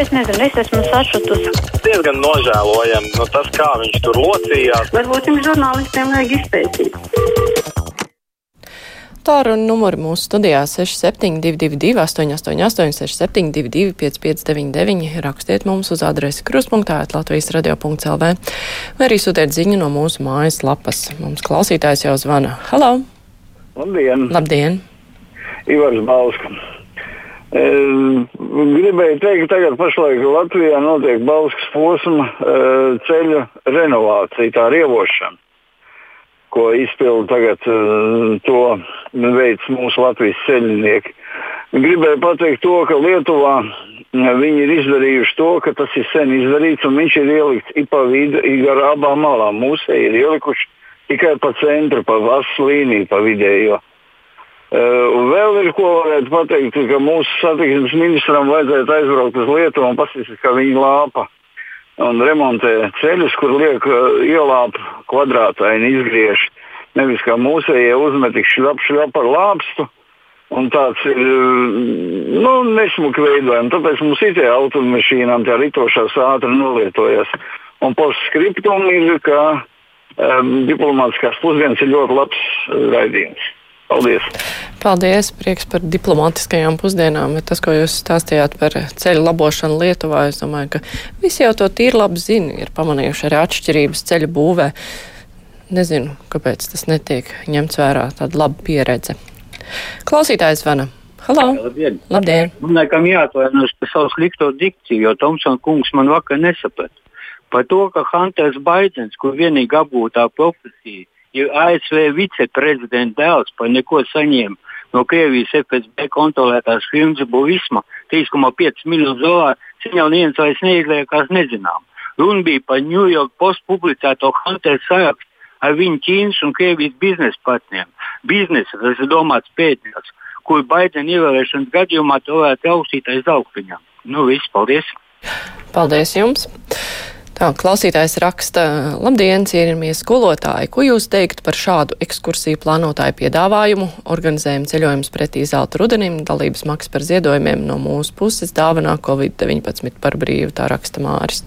Es nezinu, es esmu sašutusi. Diezgan nožēlojami nu, tas, kā viņš tur locījās. Varbūt jums žurnālistiem vajag izpētīt. Tālruņa numuri mūsu studijā 6722, 888, 672, 559, rakstiet mums uz adresi kruspunktā, Latvijas radio.clv, vai arī sūtiet ziņu no mūsu mājas lapas. Mums klausītājs jau zvana. Halo! Labdien! Labdien! Ivars Balska. E, gribēju teikt, ka tagad pašlaik Latvijā notiek Balskas posma e, ceļa renovācija, tā rievošana ko izpildu tagad uh, to veids mūsu Latvijas ceļinieki. Gribēju pateikt to, ka Lietuvā viņi ir izdarījuši to, ka tas ir sen izdarīts un viņš ir ielikts pa vidu, gar abām malām. Mūsu ir ielikuši tikai pa centru, pa vasu līniju, pa vidējo. Uh, vēl ir ko varētu pateikt, ka mūsu satiksmes ministram vajadzētu aizbraukt uz Lietuvu un paskatīties, kā viņi lāpa un remontē ceļus, kur liek uh, ielāpu kvadrātaini izgriež. Nevis kā mūsējie uzmet tik šļap, šļap ar lāpstu. Un tāds ir nu, nesmuki veidojums. Tāpēc mums ir tie automašīnām tā ritošās ātri nolietojas. Un postskriptum ir, ka um, diplomātiskās pusdienas ir ļoti labs raidījums. Paldies! Paldies! Prieks par diplomātiskajām pusdienām, bet tas, ko jūs stāstījāt par ceļu labošanu Lietuvā, es domāju, ka visi jau to tīri labi zina, ir pamanījuši arī atšķirības ceļa būvē. Nezinu, kāpēc tas netiek ņemts vērā, tāda laba pieredze. Klausītājs Vana. Halo! Labdien! Labdien. Man laikam jāatvainojas par savu slikto dikciju, jo Tomsona kungs man vakar nesaprata. Par to, ka Hunters Baidens, kur vienīgi apgūtā profesija, ja ASV viceprezidenta dēls par neko saņēma no Krievijas FSB kontrolētās firmas Buvisma 3,5 miljonus dolāru, viņa jau neviens vairs neizliekās nezinām. Runa bija par New York Post publicēto Hunter sarakstu ar viņu Ķīnas un Krievijas biznesa partneriem. Biznesa, tas ir domāts pētnieks, kur Baidena ievēlēšanas gadījumā to varētu raustīt aiz augstiņām. Nu, viss, paldies! Paldies jums! Tā, klausītājs raksta, labdien, cienījamie skolotāji, ko jūs teiktu par šādu ekskursiju plānotāju piedāvājumu? Organizējam ceļojumus pretī zelta rudenim, dalības maksa par ziedojumiem no mūsu puses, dāvanā Covid-19 par brīvu, tā raksta Māris.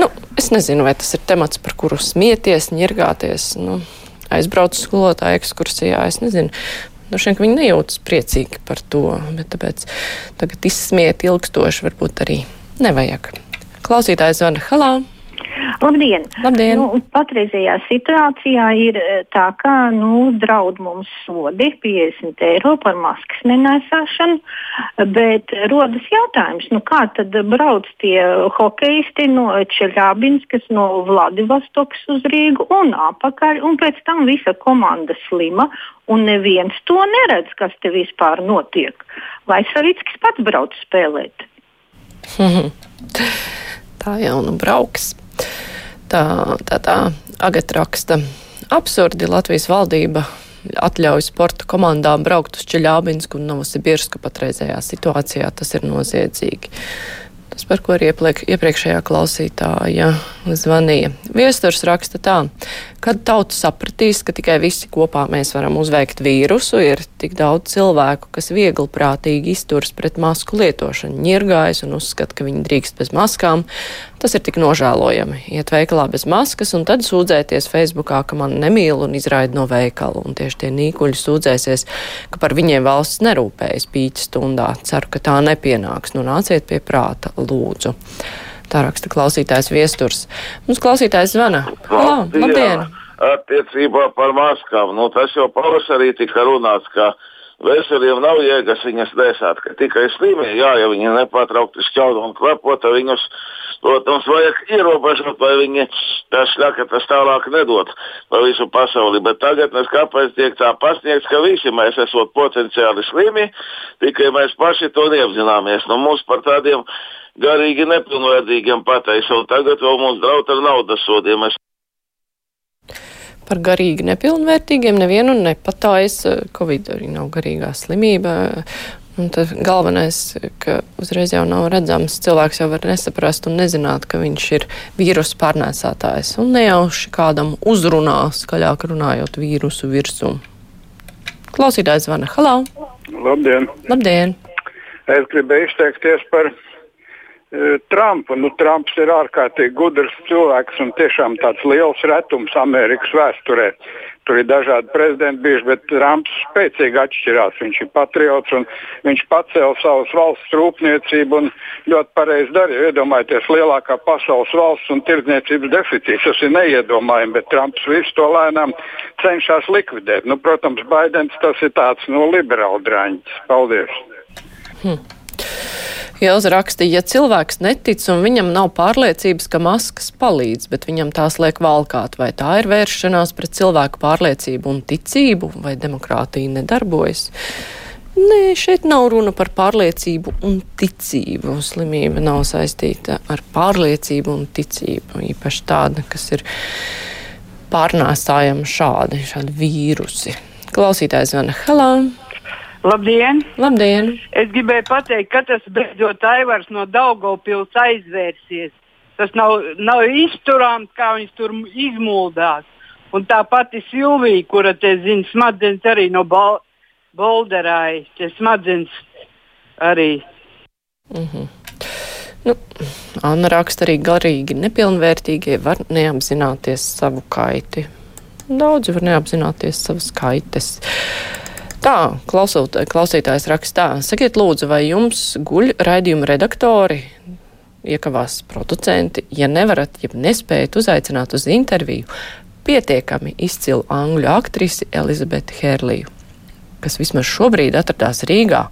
Nu, es nezinu, vai tas ir temats, par kuru smieties, ņirgāties. Nu, aizbraucu skolotāju ekskursijā, es nezinu. Nu, šeit viņi nejūtas priecīgi par to, bet tāpēc tagad izsmiet ilgstoši varbūt arī nevajag. Klausītājs zvana Halā! Labdien! Labdien. Nu, patreizajā situācijā ir eh, tā, ka nu, draud mums sodi 50 eiro par maskas nenesāšanu, bet rodas jautājums, nu, kā tad brauc tie hokeisti no Čeļābinskas, no Vladivostokas uz Rīgu un apakaļ, un pēc tam visa komanda slima, un neviens to neredz, kas te vispār notiek. Vai Savickis pats brauc spēlēt? Tā jau nu brauks. Tā, tā, tā Agata raksta. Absurdi Latvijas valdība atļauj sporta komandām braukt uz Čeļābinsku un Novosibirsku patreizējā situācijā. Tas ir noziedzīgi. Tas, par ko arī iepriekšējā klausītāja zvanīja. Viesturs raksta tā, kad tauta sapratīs, ka tikai visi kopā mēs varam uzveikt vīrusu, ir tik daudz cilvēku, kas viegli prātīgi izturs pret masku lietošanu, ņirgājas un uzskata, ka viņi drīkst bez maskām. Tas ir tik nožēlojami. Iet veikalā bez maskas un tad sūdzēties Facebookā, ka man nemīl un izraida no veikala. Un tieši tie nīkuļi sūdzēsies, ka par viņiem valsts nerūpējas pīķa stundā. Ceru, ka tā nepienāks. Nu nāciet pie prāta, lūdzu. Tā raksta klausītājs viesturs. Mums klausītājs zvana. Halo, labdien! Attiecībā par maskām. Nu, tas jau pavasarī tika runāts, ka veseliem nav jēgas viņas nesāt, ka tikai slimie, jā, ja viņi nepārtraukti šķaud un klepot, viņus, protams, vajag ierobežot, lai viņi tās šļakatas tālāk nedod pa visu pasauli. Bet tagad mēs kāpēc tiek tā pasniegts, ka visi mēs esam potenciāli slimi, tikai mēs paši to neapzināmies. Nu, mums par tādiem garīgi nepilnvērtīgiem pateica, un tagad vēl mums draud ar naudas sodiem. Es par garīgi nepilnvērtīgiem nevienu nepatājas. Covid arī nav garīgā slimība. Un tad galvenais, ka uzreiz jau nav redzams, cilvēks jau var nesaprast un nezināt, ka viņš ir vīrusu pārnēsātājs. Un nejauši kādam uzrunā, skaļāk runājot vīrusu virsū. Klausītājs zvana. Halo! Labdien! Labdien! Es gribēju izteikties par Trumpu. Nu, Trumps ir ārkārtīgi gudrs cilvēks un tiešām tāds liels retums Amerikas vēsturē. Tur ir dažādi prezidenti bijuši, bet Trumps spēcīgi atšķirās. Viņš ir patriots un viņš pacēla savas valsts rūpniecību un ļoti pareizi darīja. Iedomājieties, lielākā pasaules valsts un tirdzniecības deficīts. Tas ir neiedomājami, bet Trumps visu to lēnām cenšas likvidēt. Nu, protams, Baidens tas ir tāds no nu, liberāla drāņķis. Paldies! Hmm. Ilza raksta, ja cilvēks netic un viņam nav pārliecības, ka maskas palīdz, bet viņam tās liek valkāt, vai tā ir vēršanās pret cilvēku pārliecību un ticību, vai demokrātija nedarbojas? Nē, šeit nav runa par pārliecību un ticību. Slimība nav saistīta ar pārliecību un ticību. Īpaši tāda, kas ir pārnēstājama šādi, šādi vīrusi. Klausītājs zvana Halā. Labdien! Labdien! Es gribēju pateikt, ka tas beidzot Aivars no Daugopils aizvērsies. Tas nav, nav izturāms, kā viņš tur izmuldās. Un tā pati Silvija, kura te zina, smadzenes arī no bol Bolderāja, te smadzenes arī. Mm -hmm. Nu, Anna raksta arī garīgi nepilnvērtīgie var neapzināties savu kaiti. Daudzi var neapzināties savas kaites. Tā, klausot, klausītājs rakstā, sakiet lūdzu, vai jums guļ raidījuma redaktori, iekavās producenti, ja nevarat, ja nespējat uzaicināt uz interviju pietiekami izcilu angļu aktrisi Elizabeti Hērliju kas vismaz šobrīd atradās Rīgā,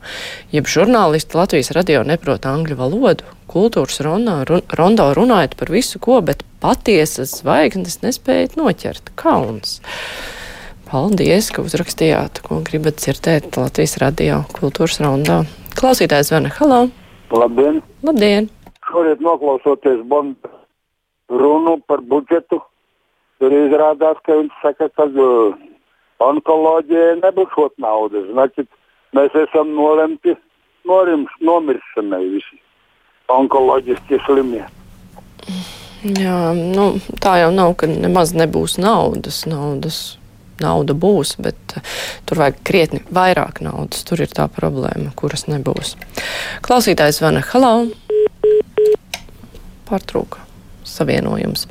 jeb žurnālisti Latvijas radio neprot angļu valodu, kultūras rondā, run, rondo runājot par visu ko, bet patiesas zvaigznes nespējat noķert. Kauns! Paldies, ka uzrakstījāt, ko gribat dzirdēt Latvijas radio kultūras raundā. Klausītājs zvana. Halo! Labdien! Labdien! Šorīt noklausoties Bonda runu par budžetu, tur izrādās, ka viņš saka, ka uh, onkoloģijai nebūs šot naudas. Значит, mēs esam nolemti norims, nomiršanai visi onkoloģiski slimie. Jā, nu, tā jau nav, ka nemaz nebūs naudas. naudas nauda būs, bet eh, tur vajag krietni vairāk naudas. Tur ir tā problēma, kuras nebūs. Klausītājs Vana Halau pārtrūka savienojums.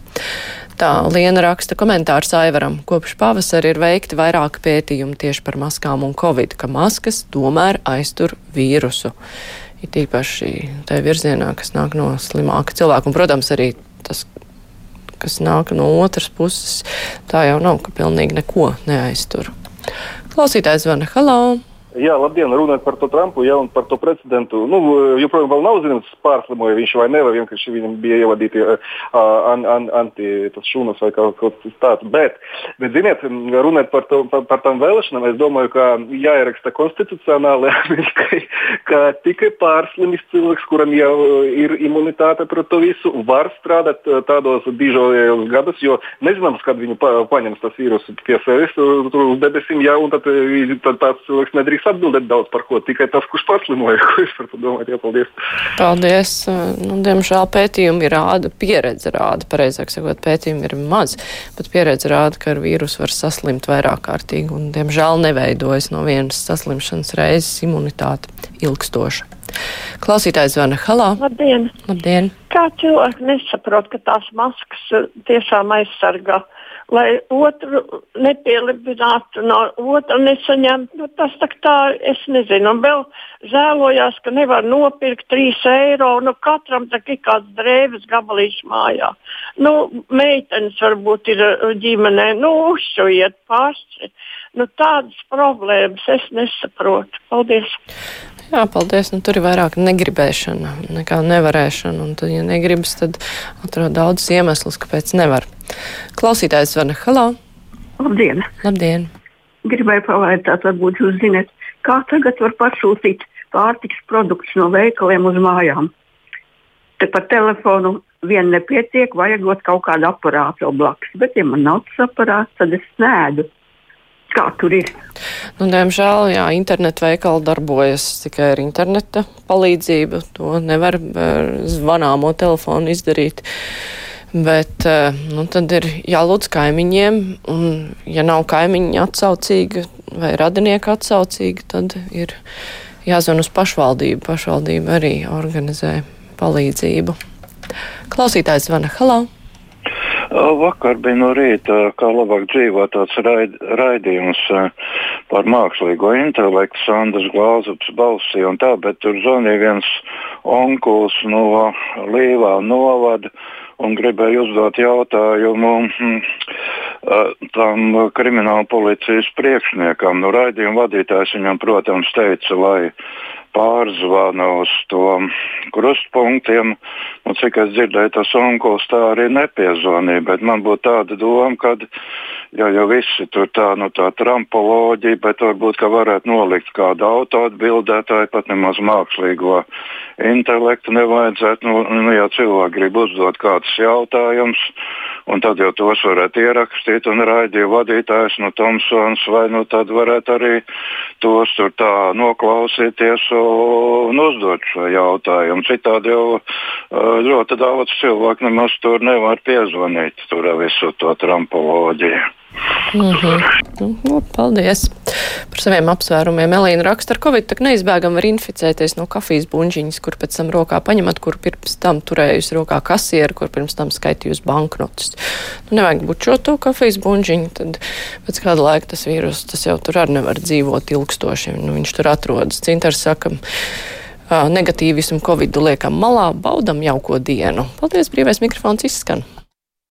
Tā Liena raksta komentārs Aivaram. Kopš pavasara ir veikti vairāki pētījumi tieši par maskām un covid, ka maskas tomēr aiztur vīrusu. It īpaši tajā virzienā, kas nāk no slimāka cilvēka. Un, protams, arī tas kas nāk no otras puses, tā jau nav, ka pilnīgi neko neaiztur. Klausītājs zvana Halo! Jā, labdien, runājot par to Trumpu ja, un par to precedentu. Nu, joprojām vēl nav zināms, pārslimoja viņš vai ne, vai vienkārši viņam bija ievadīti uh, an, an, anti-šūnas vai kaut kas tāds. Bet, bet, ziniet, runājot par, to, par, par tām vēlēšanām, es domāju, ka jāieraksta konstitucionāli, ka, ka tikai pārslimis cilvēks, kuram jau ir imunitāte pret to visu, var strādāt tādos dižojos gados, jo nezināms, kad viņu pa, paņems tas vīrus pie sevis tur uz debesīm, ja, un tad, tad tāds cilvēks nedrīkst nedrīkst atbildēt daudz par ko, tikai tas, kurš paslimoja. Ko es par to domāju? Jā, paldies. Paldies. Nu, diemžēl pētījumi rāda, pieredze rāda, pareizāk sakot, pētījumi ir maz, bet pieredze rāda, ka ar vīrusu var saslimt vairāk kārtīgi un, diemžēl, neveidojas no vienas saslimšanas reizes imunitāte ilgstoša. Klausītājs zvana Halā. Labdien! Labdien. Kā cilvēki nesaprot, ka tās maskas tiešām aizsargā? Lai otru nepielipinātu, no otra nesaņemtu. Nu, tas tā, tā, es nezinu. Un vēl žēlojās, ka nevar nopirkt 3 eiro. Nu, katram tā ir kāds drēbes gabalīšs mājā. Nu, meitenes varbūt ir uh, ģimenē, nu, uzšujiet paši. Nu, tādas problēmas es nesaprotu. Paldies! Jā, paldies. Nu, tur ir vairāk negribēšana nekā nevarēšana. Un, tad, ja negribas, tad atrod daudz iemeslus, kāpēc nevar. Klausītājs zvana Halā. Labdien! Labdien. Gribēju pavaicāt, varbūt jūs zinat, kā tagad var pasūtīt pārtiks produktus no veikaliem uz mājām. Te par telefonu vien nepietiek, vajagot kaut kādu aparātu blakus. Bet, ja man nav tas aparāts, tad es nēdu. Kā tur ir? Nu, diemžēl, jā, internetu veikali darbojas tikai ar interneta palīdzību. To nevar ar zvanāmo telefonu izdarīt. Bet eh, nu, tad ir jālūdz kaimiņiem, un, ja nav kaimiņi atsaucīgi vai radinieki atsaucīgi, tad ir jāzvan uz pašvaldību. Pašvaldība arī organizē palīdzību. Klausītājs zvana Halā. Vakar bija no rīta, kā labāk dzīvot tāds raid, raidījums par mākslīgo intelektu, Sandrs Glāzups balsī un tā, bet tur zvanīja viens onkuls no Līvā novada un gribēju uzdot jautājumu hm, tam krimināla policijas priekšniekam. Nu, raidījuma vadītājs viņam, protams, teica, lai pārzvana uz to krustpunktiem. Un, cik es dzirdēju, tas onkulis tā arī nepiezvanīja. Bet man būtu tāda doma, ka ja jau visi tur tā, nu, tā trampoloģija, bet varbūt varētu nolikt kādu autoatbildētāju, pat nemaz mākslīgo intelektu nevajadzētu. Nu, nu, ja cilvēki grib uzdot kādus jautājumus, un tad jau tos varētu ierakstīt, un raidīja vadītājs no Tomsons, vai nu tad varētu arī tos tur tā noklausīties un uzdot šo jautājumu. Citādi jau ļoti daudz cilvēku nemaz tur nevar piezvanīt, tur visu to trampoloģiju. Mm -hmm. nu, paldies par saviem apsvērumiem. Elīna raksta, ar covid tak neizbēgam var inficēties no kafijas buļģiņas, kur pēc tam rokā paņemat, kur pirms tam turējusi rokā kasieru, kur pirms tam skaitījusi banknotus. Nu, nevajag bučot to kafijas buļģiņu, tad pēc kāda laika tas vīrus, tas jau tur arī nevar dzīvot ilgstoši. Nu, viņš tur atrodas. Cintars saka, negatīvismu Covid liekam malā, baudam jauko dienu. Paldies, brīvais mikrofons izskan.